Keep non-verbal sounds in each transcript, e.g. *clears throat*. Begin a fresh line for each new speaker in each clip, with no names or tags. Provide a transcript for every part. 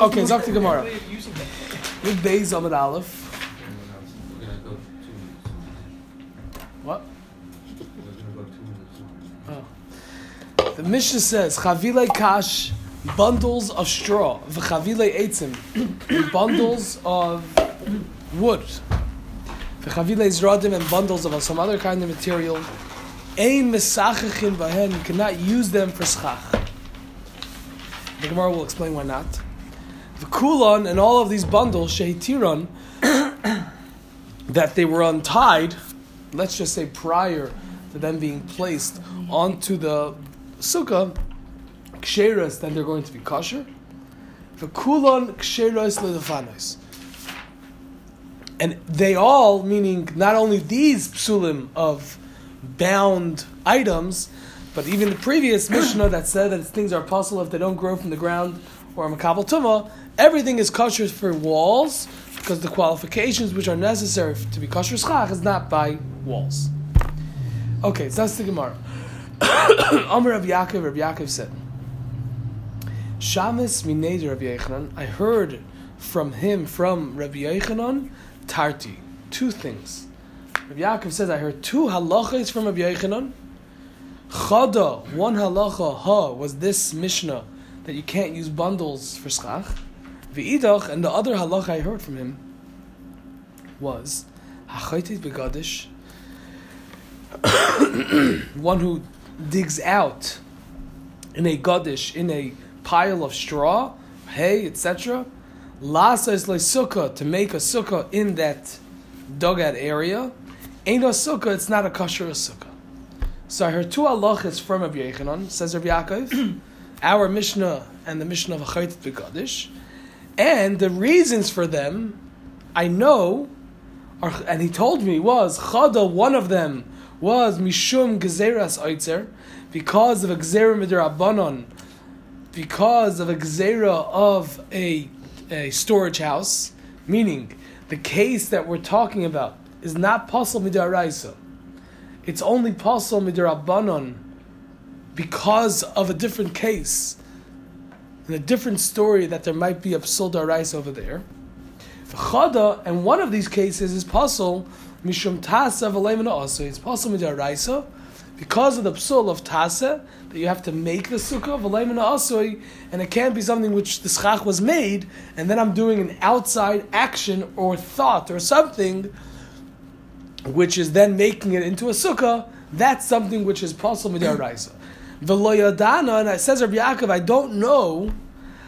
Okay, Zok to Gemara. With Beis Amid Aleph.
We're gonna go two minutes.
What?
We're gonna go two minutes.
The Mishnah says, Chavile Kash, bundles of straw. V'chavile Eitzim, bundles of wood. V'chavile Zradim, and bundles of some other kind of material. Ein Mesachachin Bahen, you cannot use them for schach. The Gemara will explain why not. The Kulon and all of these bundles, Shehitiron, *coughs* that they were untied, let's just say prior to them being placed onto the sukkah, ksheras, then they're going to be kosher. The kulon ksheras ledefanos. And they all, meaning not only these psulim of bound items, but even the previous *coughs* Mishnah that said that things are possible if they don't grow from the ground or a makabel tumah, everything is kosher for walls because the qualifications which are necessary to be kosher schach is not by walls. Okay, so that's the Gemara. *coughs* Amr Rav Yaakov, Rav Yaakov said, Shamis mineder Rav Yechanan, I heard from him, from Rabbi Yechanan, Tarti, two things. Rav Yaakov says, I heard two halachas from Rabbi Yechanan. Chada, one halacha, ha, was this Mishnah, that you can't use bundles for schach. V'idach, and the other halacha I heard from him was, hachaitit begadish, *coughs* one who digs out in a gadish, in a pile of straw, hay, etc. Lasa is sukkah to make a sukkah in that dugout area. Ain't a sukkah, it's not a kosher sukkah. So I heard two halachas from Rabbi Yechanan, says Rabbi Yaakov, our Mishnah and the Mishnah of Achayt Begadish, and the reasons for them, I know, are, and he told me was Chada. One of them was Mishum Gezeras Oitzer, because of a Gzera Midrabanon, because of a Gzera of a, a storage house, meaning the case that we're talking about is not possible midaraisa. It's only possible midarabanon because of a different case, and a different story that there might be a psul daraisa over there. Chada, and one of these cases is possible mishum tasa v'leimana also. It's possible midaraisa because of the psul of tasa that you have to make the sukkah v'leimana also, and it can't be something which the schach was made, and then I'm doing an outside action or thought or something which is then making it into a sukkah, that's something which is possible midaraisa. V'loyadana, and it says Rabbi Yaakov, I don't know,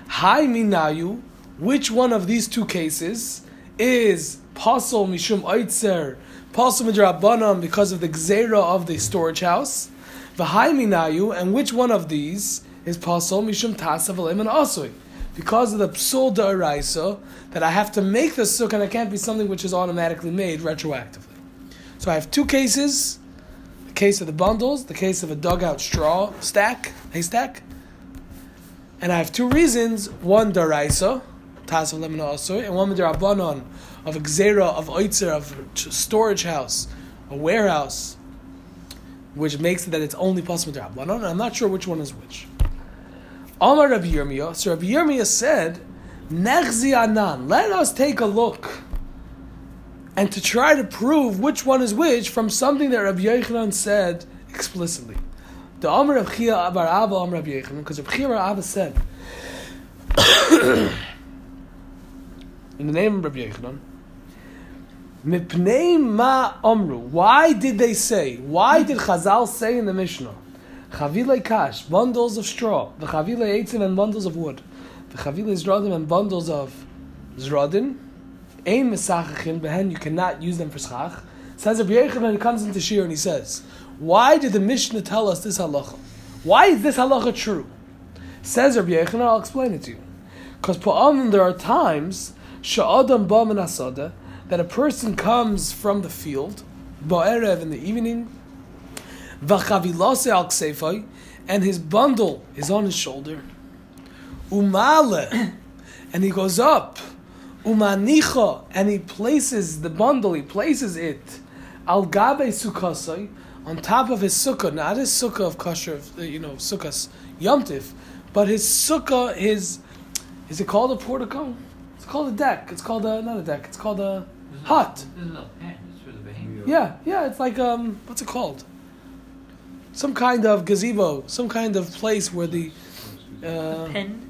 hi minayu, which one of these two cases is pasul mishum oitzer, pasul midrabanan because of the gzera of the storage house, v'hai minayu, and which one of these is pasul mishum tasav and asui, because of the psul da'araisa that I have to make the sukkah and it can't be something which is automatically made retroactively. So I have two cases: case of the bundles, the case of a dugout straw stack, haystack, and I have two reasons: one daraisa, tas of lemon also, and one darabanon of a gzera of oitzer of storage house, a warehouse, which makes it that it's only possible darabanon. I'm not sure which one is which. Amar Rabbi Yirmiyah. So Rabbi Yirmiyah said, "Nechzi anan." Let us take a look and to try to prove which one is which from something that Rabbi Yechanan said explicitly. The Amr of Chia Abar Abba Amr Rabbi Yechanan, because Rabbi Chia Abar Abba said, *coughs* in the name of Rabbi Yechanan, Mipnei ma amru. Why did they say? Why did Chazal say in the Mishnah? Chavile kash, bundles of straw. The chavile eitzim and bundles of wood. The chavile zradim and bundles of zradin. Ein mesachachin behen. You cannot use them for schach. Says Rabbi Yechanan, he comes into Shir and he says, Why did the Mishnah tell us this halacha? Why is this halacha true? Says Rabbi Yechanan, I'll explain it to you. Because there are times sha'adam ba min asada that a person comes from the field, ba'erev in the evening, v'chavilase al ksefai, and his bundle is on his shoulder, umale, and he goes up, umanicha, and he places the bundle, he places it, al gabe sukkasai, on top of his sukkah, not his sukkah of kosher, you know, sukkahs yomtiv, but his sukkah, his Is it called a portico? It's called a deck. It's called a not a deck. It's called a
This
hut.
This is a pen. It's for the behemoth.
Yeah, yeah. It's like um, what's it called? Some kind of gazebo, some kind of place where the uh,
Pen.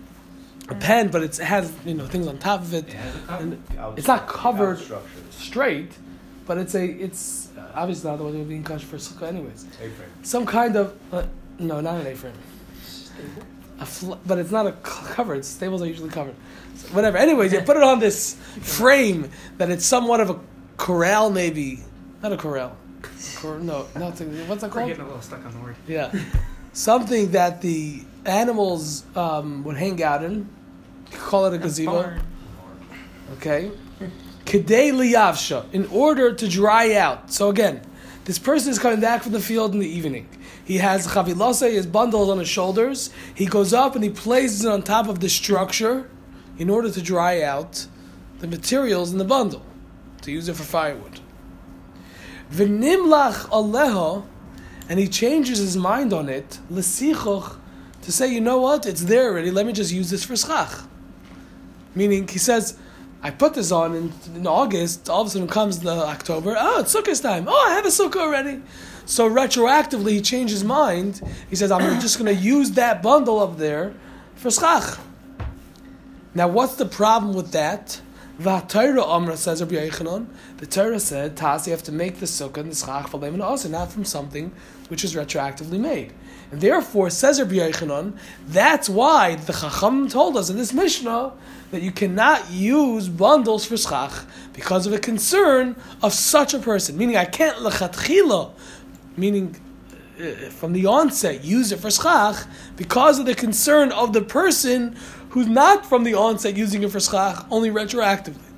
A pen, but it's, it has you know things on top of it.
It has a cover.
And It's not covered.
Structure.
straight, but it's a it's uh, obviously not the way they're being kosher for sukkah anyways.
A-frame.
Some kind of uh, no, not an A-frame. A fl- but it's not a covered. Stables are usually covered. So whatever. Anyways, you put it on this frame that it's somewhat of a corral, maybe not a corral. Cor- no, not to, what's that
We're
called?
getting a little stuck on the word.
Yeah, something that the animals um, would hang out in. You call it a gazebo. Okay. Kedei liyavsha, in order to dry out. So again, this person is coming back from the field in the evening. He has chavilose, his bundles on his shoulders. He goes up and he places it on top of the structure in order to dry out the materials in the bundle to use it for firewood. V'nimlach aleha, and he changes his mind on it, l'sichoch, to say, you know what, it's there already, let me just use this for schach. Meaning, he says, I put this on in, in August, all of a sudden comes the October, oh, it's Sukkot time, oh, I have a Sukkah already. So retroactively, he changed his mind. He says, I'm just going to use that bundle up there for schach. Now, what's the problem with that? V'hatayra Amra says. The Torah said, Tas, you have to make the sukkah and the schach for and also not from something which is retroactively made. Therefore, says Rabbi Yochanan, that's why the Chacham told us in this Mishnah that you cannot use bundles for schach because of a concern of such a person. Meaning, I can't lechatchila, meaning uh, from the onset use it for schach because of the concern of the person who's not from the onset using it for schach, only retroactively.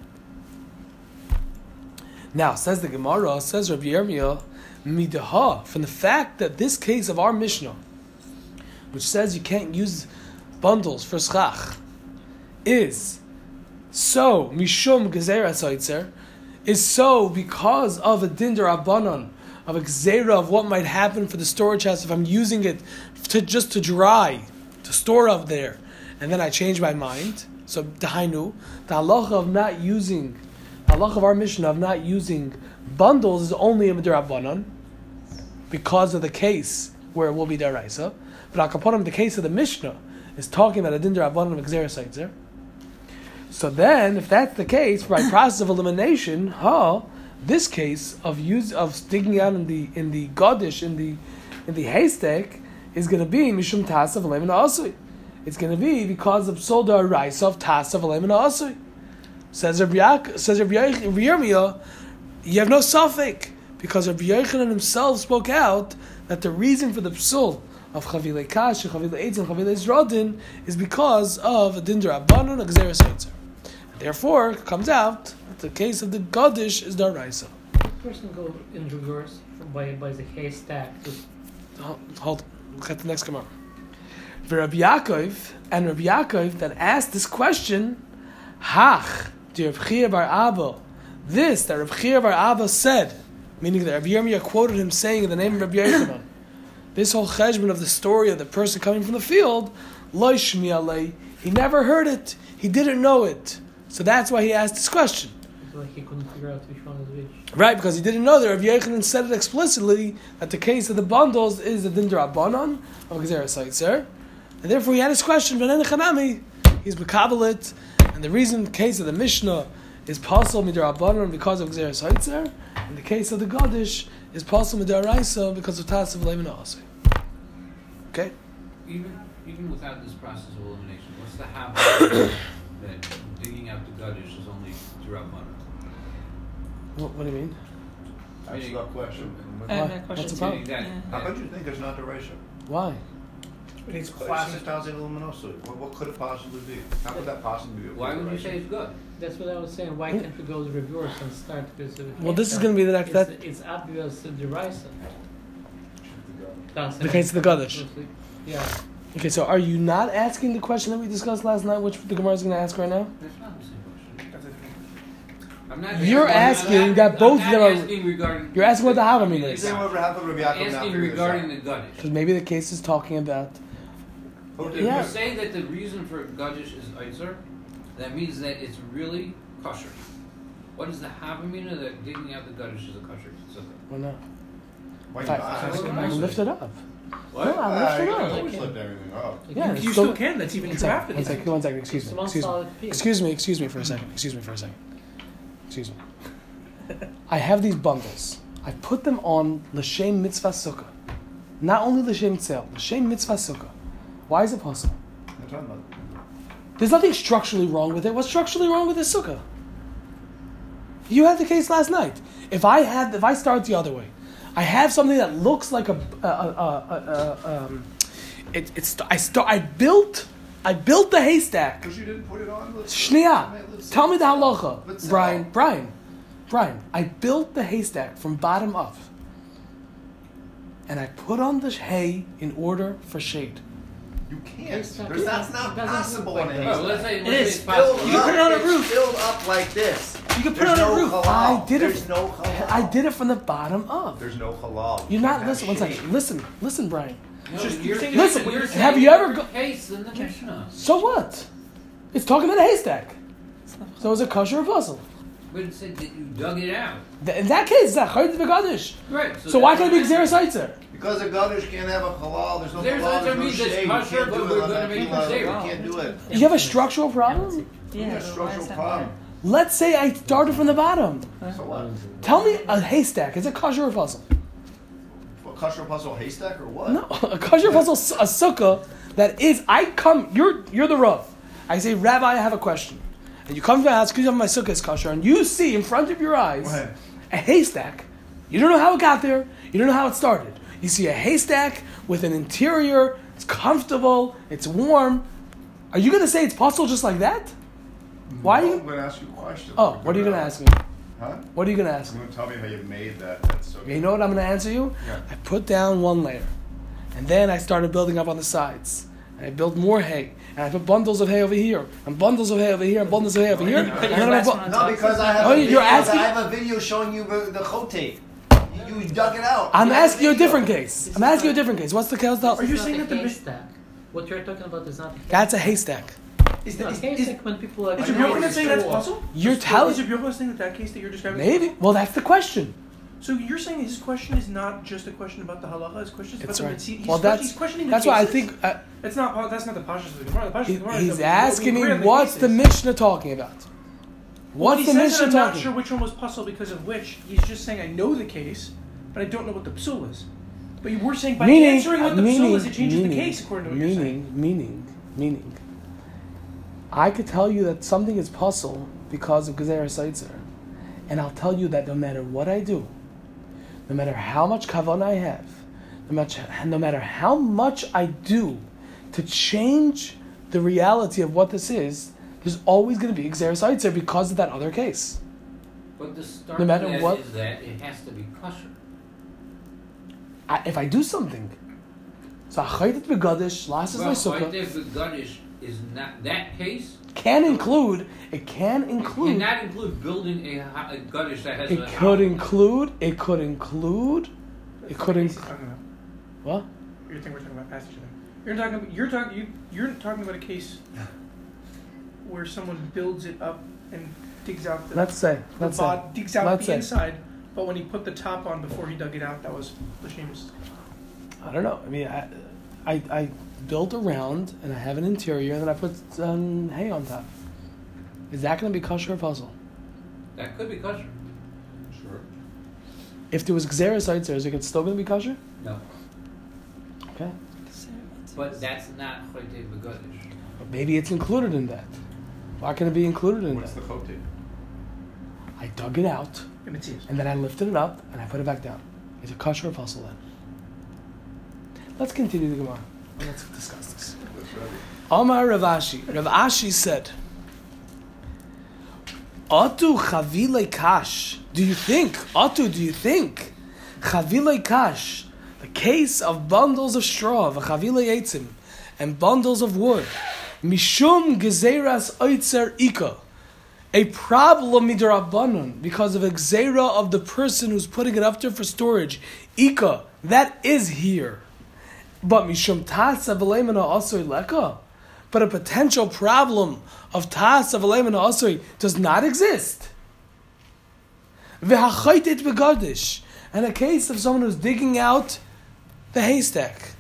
Now, says the Gemara, says Rabbi Yirmiyah, midaha, from the fact that this case of our Mishnah, which says you can't use bundles for schach, is so, mishum gezerah soitzer, is so because of a dinder abanon, of a gzera of what might happen for the storage house if I'm using it to just to dry, to store up there, and then I change my mind. So dahainu, the halacha of not using, the halacha of our mission of not using bundles is only in a midrabanan, because of the case where it will be deraisa. But akaponim, the case of the Mishnah, is talking about a dinder abanon of. So then, if that's the case, by process of elimination, huh? This case of use of digging out in the in the godish in the in the haystack is going to be mishum tasav alemin asui. It's going to be because of solda rice of tasav alemin asui. Says Rabbi Yak, says Rabbi Yirmiyah, you have no suffix because Rabbi Yochanan himself spoke out that the reason for the psul of Chavile Kash, Chavile Eitz, and Chavile Zrodin is because of a Dindra Abanun, a Gzeres Eitzer. Therefore, it comes out that the case of the Gadish is Daraisa.
person go in reverse by by the haystack. Just
Hold, hold, look at the next Gemara. For Rabbi Yaakov, and Rabbi Yaakov that asked this question, Hach, the Rabbi Chia bar Abba, this that Rabbi Chia bar Abba said, meaning that Rabbi Yirmiyah quoted him saying in the name of Rabbi Yochanan, *coughs* this whole cheshbon of the story of the person coming from the field, Lo Shmi Alei, he never heard it, he didn't know it. So that's why he asked this question.
like he couldn't figure out which one is which.
Right, because he didn't know that Rabbi Yochanan said it explicitly that the case of the bundles is the Dindra Abanon of Gezerah Saitzer. And therefore he had his question, but then Chanami, he's Makabalit, and the reason the case of the Mishnah is possible Midar Abanon because of Gezerah Saitzer, and the case of the Gadish is possible Midar Raisa because of Tasav Levin Asay. Okay?
Even even without this process of elimination, what's the habit *coughs* that digging out the gadish is only Rabbanan?
What, what do you mean?
That's the question.
I have
Why?
that
What's the problem?
too.
That-
Yeah.
How could you think it's not the ratio?
Why?
It's
It
classic.
seems Tazi luminoso. What, what could it possibly be? How could that possibly be? a
Why would you say it's good?
That's what I was saying. Why can't we go the reverse and start with the
Well, this is going to be the next.
It's,
That,
it's obvious the derisa.
the case of the Gadish.
Yeah.
Okay, so are you not asking the question that we discussed last night, which the Gemara is going to ask right now?
That's not the same question. I'm not.
You're
I'm not-
asking
I'm
that
not-
both
I'm
them
not
are-
asking regarding.
You're asking what the Havamim
Is
is.
Say whatever happened, Rabbi
I'm
Yaakov now
asking
figure this
regarding
out.
the gadish.
Because maybe the case is talking about.
Who
If
Yeah.
you say that the reason for gadish is Eitzer, that means that it's really kosher. What is the havamina that digging out the gutters is a kosher sukkah?
Well, no.
Why
If
you
I,
not?
I, I lift it up.
What?
No, I lift
you
it
can
up.
always lift everything up.
Yeah,
you, you
still-
still can. That's even
One
true
second,
after
one
this.
second, one second. Excuse me. Excuse me. Excuse me. Excuse me for a second. Excuse me for a second. Excuse me. I have these bundles. I put them on l'shem mitzvah sukkah. Not only l'shem tzel, l'shem mitzvah sukkah. Why is it possible?
I'm talking about.
There's nothing structurally wrong with it. What's structurally wrong with this sukkah? You had the case last night. If I had, if I start the other way, I have something that looks like a, a, a, a, um, it, it's I start, I built, I built the haystack.
Because you didn't put it on.
Shnia, tell me the halacha, Brian. Brian, Brian. I built the haystack from bottom up, and I put on the hay in order for shade.
You can't.
Haystack
There's, that's
doesn't-
possible in
like
a
that.
Oh, let's say, let's say
is.
it's
Build
possible.
You can put it on a
it's
roof.
Filled up like this.
You can put
There's
it on
no
a roof.
halal.
I did it-
no halal.
I did it from the bottom up.
There's no halal.
You're
You
not
can't
listen.
have
One
shade.
second. Listen, listen, Brian.
No,
Just-
you're
listen,
saying, you're
have
saying
you ever
different
go-
case than the Mishnah?
So what? It's talking about a haystack. So is it kosher or puzzle?
But it said that you dug it out.
Th- In that case, it's a chayt v'gadish.
Right.
So why can't it be
what I'm
xeris eitzer?
Because a Gaddish can't have a halal. There's no
Xeris
halal.
Eitzer
There's no
means it's
shade. You
kosher,
can't
but
do it
we're gonna
that
make it
halal. You can't do it.
You have a structural problem.
You have a structural problem.
Let's say I started from the bottom.
So what?
Tell me a haystack. Is it kosher or puzzle?
What, kosher puzzle haystack or what?
No, *laughs* a kosher puzzle, a sukkah that is. I come. You're you're the rav. I say, Rabbi, I have a question. And you come to my house because you have my sukkah is kosher, and you see in front of your eyes
Right.
a haystack. You don't know how it got there. You don't know how it started. You see a haystack with an interior. It's comfortable. It's warm. Are you going to say it's possible just like that? Why are
No,
you?
I'm going to ask you a question.
Oh, what are you going to ask me?
Uh, huh?
What are you going to ask
You're
me?
going to tell me how you made that. That's so
You know what I'm going to answer you?
Yeah.
I put down one layer, and then I started building up on the sides. And I built more hay, and I put bundles of hay over here, and bundles of hay over here, and bundles of hay over here.
And you put your
then
last
bu-
one on
No, because I have
Oh,
a
you're
video,
asking-
I have a video showing you the, the chote. You, you dug it out.
I'm
You
asking you a different case. I'm asking you a different case. What's the case?
This
Are you
is not
saying
a
that the
haystack. What you're talking about is not a
That's a haystack.
Is,
No,
that, is, is,
haystack when people are
is
I
your
know
saying that's
true.
puzzle?
You're
Is
telling
your Yochanan saying that that case that you're describing?
maybe. Well, that's the question.
So you're saying his question is not just a question about the halacha. His question is
That's
about
right.
the mitzvah. He's,
Well, that's
he's questioning the
that's why I think uh,
That's not. That's not the pashas of the Gemara. The pashas
he-
of the Gemara
he's asking me
the
what's the. Mishnah talking about. What's
he
the
says that
Mishnah
I'm not sure which one was puzzle because of which. He's just saying I know the case, but I don't know what the psul is. But you were saying by
meaning,
answering what the
meaning,
psul is, it changes
meaning,
the case according to what you're
meaning,
saying.
meaning, meaning. I could tell you that something is puzzle because of Gezer Seitzer, and I'll tell you that no matter what I do, no matter how much kavan I have, no matter, no matter how much I do to change the reality of what this is, there's always going to be Seitzer because of that other case.
But the start
No matter what-
is that it has to be kosher.
I, if I do something, so achayit begadish, lasses my
Well,
sukkah.
the guttish is not that case.
Can include it can include
Cannot include building a, a guttish that has
it
a
could
house.
include it could include it could
That's
inc-
not the case he's talking about.
what
You think we're talking about past each? You're talking. About, you're talking. You, you're talking about a case where someone builds it up and digs out the,
let's say
the
let's say
bod, digs out
let's
the
say.
inside. But when he put the top on before he dug it out, that was Lashemus.
I don't know I mean I, I I built around and I have an interior and then I put um, hay on top is that going to be kosher or puzzle
That could be kosher.
Sure.
if there was xeris Seitzer, is it still going to be kosher
No.
okay
But that's not chote begadish.
but maybe it's included in that why can it be included in
What's
that
the chote?
I dug it out
And
and then I lifted it up and I put it back down. Is it kosher or puzzle then? Let's continue the Gemara. Let's discuss this.
Omar Rav
Ashi. Ravashi said, Otu chavile kash. Do you think, Otu, do you think, chavile kash, the case of bundles of straw, v'chavile eitzim, and bundles of wood, mishum gezeras oitzer ika, a problem midrabanan because of a gzera of the person who's putting it up there for storage, ika, that is here. But mishum tasa v'leimana asoy leka, but a potential problem of tas and asui does not exist. V'hachaytit begadish, and a case of someone who's digging out the haystack.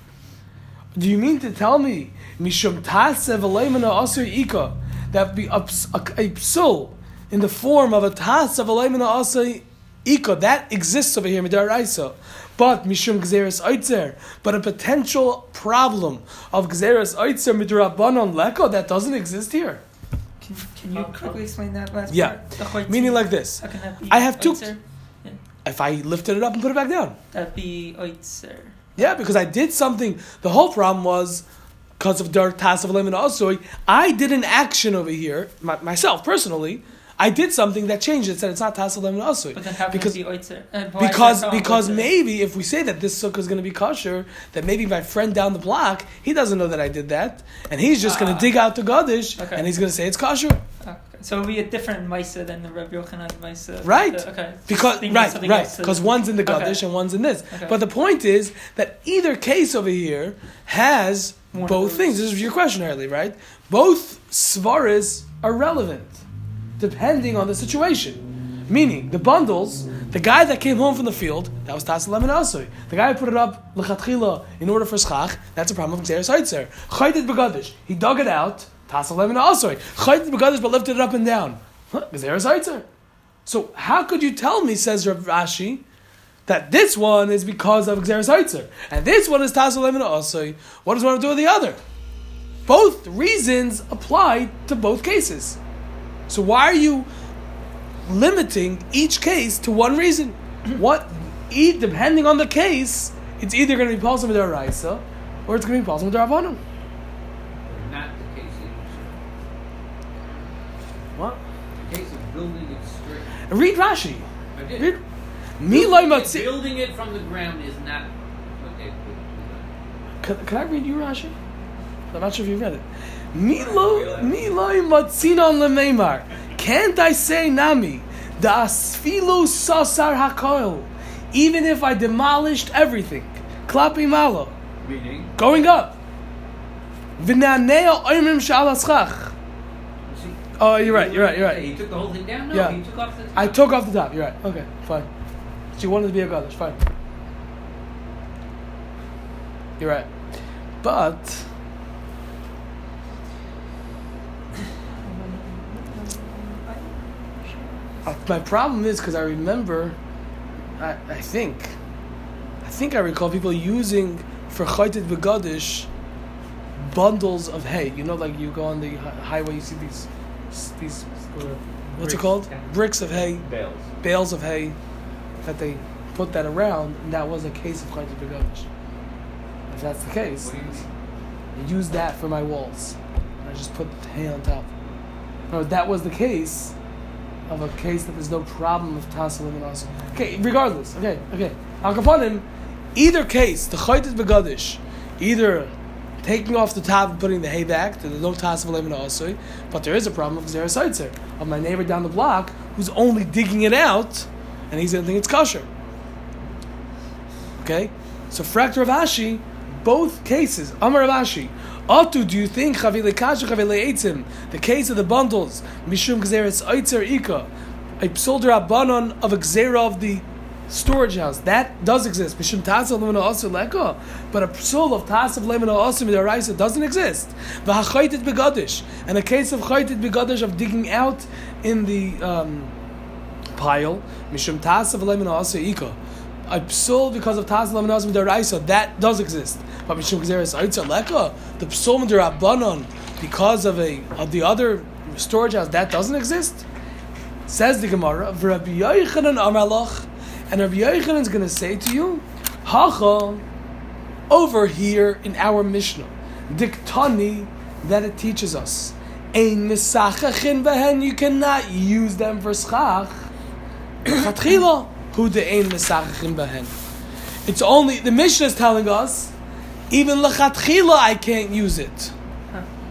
Do you mean to tell me mishum tas of alayim ika that be a, a, a psul in the form of a tas and asui ika that exists over here midaraisa, but mishum gzeres oitzer, but a potential problem of gzeres oitzer midrabanon leko that doesn't exist here.
Can, can you quickly explain that last
Yeah.
part? Chayt-
Meaning like this.
How can that be
I have two-
oitzer?
If I lifted it up and put it back down.
that'd be oitzer.
Yeah, because I did something. The whole problem was because of dark tas of lemon asoi. I did an action over here my, myself personally. I did something that changed it. Said it's not tas of lemon asoi.
But then how
Because-
it be oitzer?
Because because
oitzer?
maybe if we say that this sukkah is going to be kosher, that maybe my friend down the block he doesn't know that I did that, and he's just going
Ah.
to dig out the gadish
Okay.
and he's going to say it's kosher.
Okay. So it'll be a different Maisa than the Rabbi Yochanan Maisa.
Right.
The- okay.
Because right, right, because one's in the
Okay.
Gadish and one's in this.
Okay.
But the point is that either case over here has both things. This is your question, Harley, right? Both svaras are relevant depending on the situation. Meaning, the bundles, the guy that came home from the field, that was Tas Lemon Asui. The guy who put it up lechatchila in order for schach, that's a problem of Xeris Heitzer. Chaydet Begadish, he dug it out, Tas Lemon Asui. Chaydet Begadish, but lifted it up and down. Xeris Heitzer. So how could you tell me, says Rav Ashi, that this one is because of Xeris Heitzer, and this one is Tas Lemon Asui? What does one have to do with the other? Both reasons apply to both cases. So why are you limiting each case to one reason? *clears throat* what, e- depending on the case, it's either going to be possible with Raisa or it's going to be Paulson with Ravanim.
Not the case
What?
The case of building it straight.
Read Rashi.
I did.
Read.
Building it- Building it from the ground is not. Okay.
Can, can I read you Rashi? I'm not sure if you read it. Milo Miloi matzinon lemeimar. Can't I say nami? Da asfilu sasar hakoil. Even if I demolished everything, klapi malo.
Meaning.
Going up. V'naneo oimrim shalaschach. Oh, you're right, you're right, you're
He
right.
took the whole thing down? No,
Yeah.
he took off the top.
I took off the top, you're right. Okay, fine. She wanted to be a goddess, fine. You're right. But Uh, my problem is because I remember, I, I think, I think I recall people using for chaytit begadish bundles of hay. You know, like you go on the highway, you see these, these, what's it called? Bricks of hay,
Bales.
bales of hay, that they put that around, and that was a case of chaytit begadish. If that's the case,
What do you mean?
I used that for my walls. I just put hay on top. No, that was the case of a case that there's no problem with tassel and also. Okay, regardless. Okay, okay. Al Kapanim, either case, the chaytit begadish, either taking off the top and putting the hay back, there's no tassel and also, but there is a problem of zera of my neighbor down the block who's only digging it out, and he's gonna think it's kosher. Okay, so fractor of Ashi, both cases. Amar Rav Ashi. Atu, do you think chavile kasha the case of the bundles, mishum gzeres oitzer ika, a psolder abanon of a gzera of the storage house, that does exist. Mishum tasa lemina also leka, but a psul of tasa lemina also midaraisa doesn't exist. V'hachaytit begadish, and a case of chaytit begadish of digging out in the um, pile, mishum tasa lemina also ika a psul because of tas lamanaz midaraisa that does exist. But mishum gzeres leka, the psul midarabanon because of a of the other storage house that doesn't exist. Says the Gemara, Rabbi Yochanan Amalach, and Rabbi Yochanan is going to say to you, Hacha, over here in our Mishnah, Diktani, that it teaches us, Ein misachachin behen, you cannot use them for schach. *clears throat* Who the ein misachachin behen. It's only the Mishnah is telling us, even lechatchila I can't use it.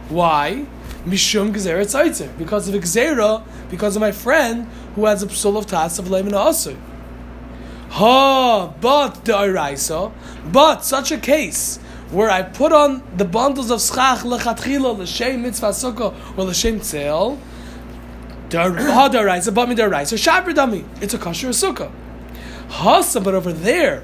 Why? Mishum gezerah. Because of gezerah, because of my friend who has a psul of tas of lemon asur. Ha, but the Iraisa, but such a case where I put on the bundles of schach lechatchila l'shem mitzvah sukkah or l'shem tzel, hadaraisa but midaraisa shaper dami. It's a kosher sukkah. Hasa, but over there,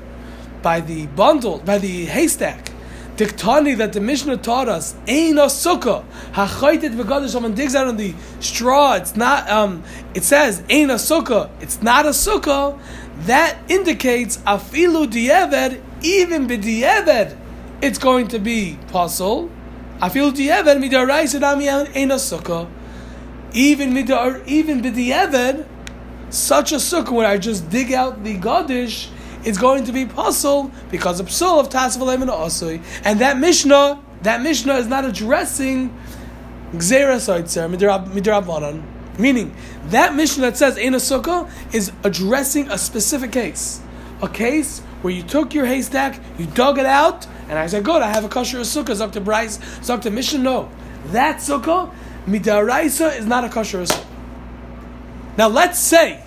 by the bundle, by the haystack, Diktani that the Mishnah taught us, Ein a sukkah. Hachaitit v'gadish, someone digs out on the straw, it's not, um, it says, Ein a sukkah, it's not a sukkah. That indicates, afilu dieved, even b'dieved, it's going to be puzzle. Afilu dieved, midaraisa dami ein a sukkah. Even midar, even b'dieved, such a sukkah where I just dig out the gadish, it's going to be puzzle because of psul of tasvalim and asui. And that Mishnah, that Mishnah is not addressing gzera soitzer midrabanan. Meaning that Mishnah that says in a sukkah is addressing a specific case, a case where you took your haystack, you dug it out, and I said, "Good, I have a kosher sukkah." Zok to Bryce, Zok to Mishnah. No, that sukkah midaraisa is not a kosher sukkah. Now let's say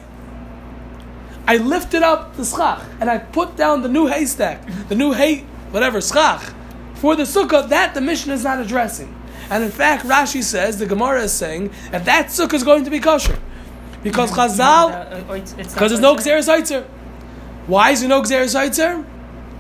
I lifted up the schach and I put down the new haystack, the new hay, whatever, schach, for the sukkah, that the mission is not addressing. And in fact, Rashi says, the Gemara is saying, that that sukkah is going to be kosher. Because Chazal, because there's no Xeris Eitzer. Why is there no Xeris Eitzer?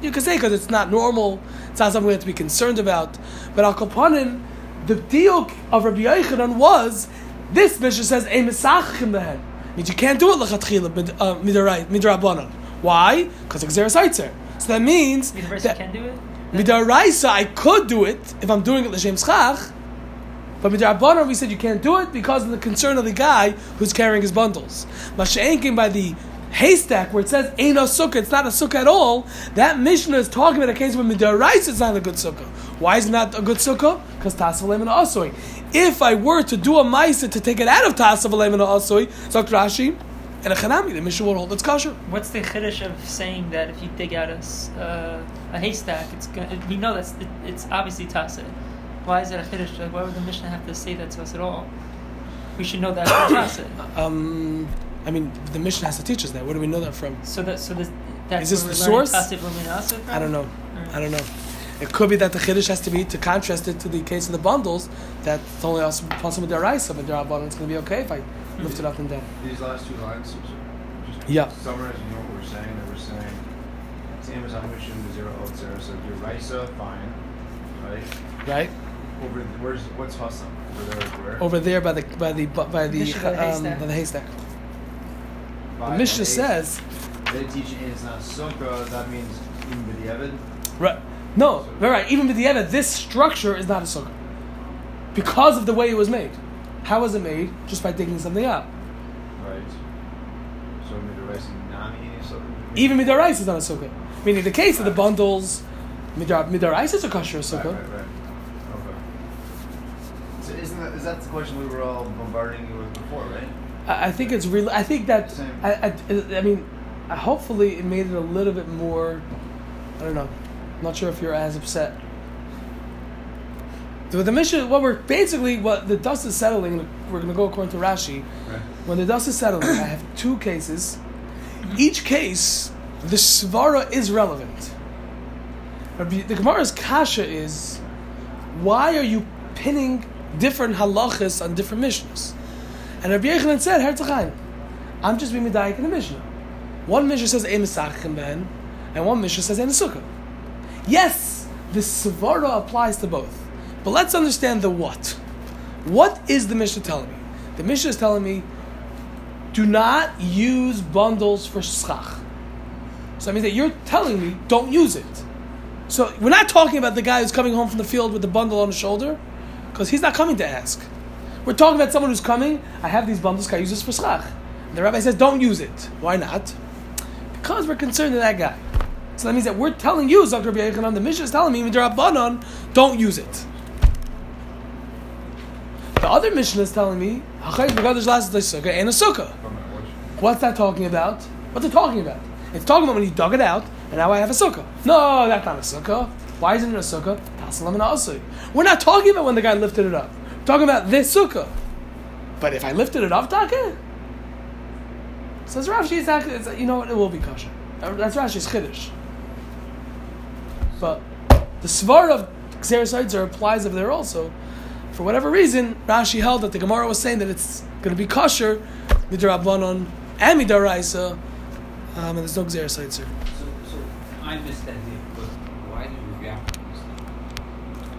You can say because it's not normal, it's not something we have to be concerned about. But Al Kapanin, the deal of Rabbi Yochanan was, this Mishnah says, a misach in the head means you can't do it lechatchila uh, midrabanan. Why? Because of xeris eitzer. So that means that
can do it.
midaraisa I could do it if I'm doing it l'shem schach, but midrabanan we said you can't do it because of the concern of the guy who's carrying his bundles. Masha'enkin by the haystack where it says ain't a sukkah, it's not a sukkah at all. That Mishnah is talking about a case where midaraisa is not a good sukkah. Why is it not a good sukkah? Because tasvalim and asoi. If I were to do a ma'isa to take it out of tasvalim and asoi, Zok Rashi, and a chanami, the Mishnah will hold it's kosher.
What's the chiddush of saying that if you dig out a, uh, a haystack, it's going we know that's it, it's obviously tasa. Why is it a chiddush? Like, why would the Mishnah have to say that to us at all? We should know that it's *coughs* tasa.
Um, I mean, the Mishnah has to teach us that. Where do we know that from?
So that so this that's
Is this the source?
from
I don't know.
Alright.
I don't know. It could be that the chiddush has to be to contrast it to the case of the bundles. That it's only also possible with their rice, but their abundant it's going to be okay if I lift it up and down.
These last two lines, just
Yeah.
summarizing what we're saying, that we're saying, same as Amishim, the zero out zero, so your Raisa, fine, right?
Right
Over, where's, what's Hassan? Over there, where?
over there by the by the by the
by the
um,
haystack.
by the haystack.
Five
The Mishnah says
They teach it it's not sukkah, that means even b'diavad.
right. No, right, right. Even with the Eva, this structure is not a sukkah because of the way it was made. How was it made? Just by digging something up.
Right. So Midrash Nami, so.
Even midarais is not a sukkah. Meaning the case of the bundles, midar midarais is a kosher
Right,
sukkah.
right, right. Okay. So isn't that, is that the question we were all bombarding you with before, right?
I, I think it's real. I think that I, I, I mean, hopefully it made it a little bit more. I don't know. I'm not sure if you're as upset. The, the mission, what we're basically, what the dust is settling. We're going to go according to Rashi.
Right.
When the dust is settling, I have two cases. Each case, the svara is relevant. The Gemara's kasha is, why are you pinning different halachas on different missions? And Rabbi Yechanan said, Herzchaim, I'm just being medayik in the Mishnah. One Mishnah says Ben, and one Mishnah says Ein Sukkah. Yes, the Svara applies to both. But let's understand the what. What is the Mishnah telling me? The Mishnah is telling me, do not use bundles for schach. So that means that you're telling me, don't use it. So we're not talking about the guy who's coming home from the field with the bundle on his shoulder, because he's not coming to ask. We're talking about someone who's coming. I have these bundles. Can I use this for schach? And the rabbi says, "Don't use it." Why not? Because we're concerned with that guy. So that means that we're telling you, Rabbi Yechanan, the Mishnah is telling me, Midrabanan, don't use it. The other Mishnah is telling me, "Hachayit b'gadosh lasas sukkah and a sukkah." What's that talking about? What's it talking about? It's talking about when you dug it out, and now I have a sukkah. No, that's not a sukkah. Why isn't it a sukkah? We're not talking about when the guy lifted it up. We're talking about this sukkah. But if I lifted it up, Taka, says Rashi, it's you know what? It will be kosher. That's Rashi's chiddush. But the svar of Xeris applies over there also. For whatever reason, Rashi held that the Gemara was saying that it's going to be kosher, midrabanon and midaraisa, um, and there's no Xeris
So, so I missed that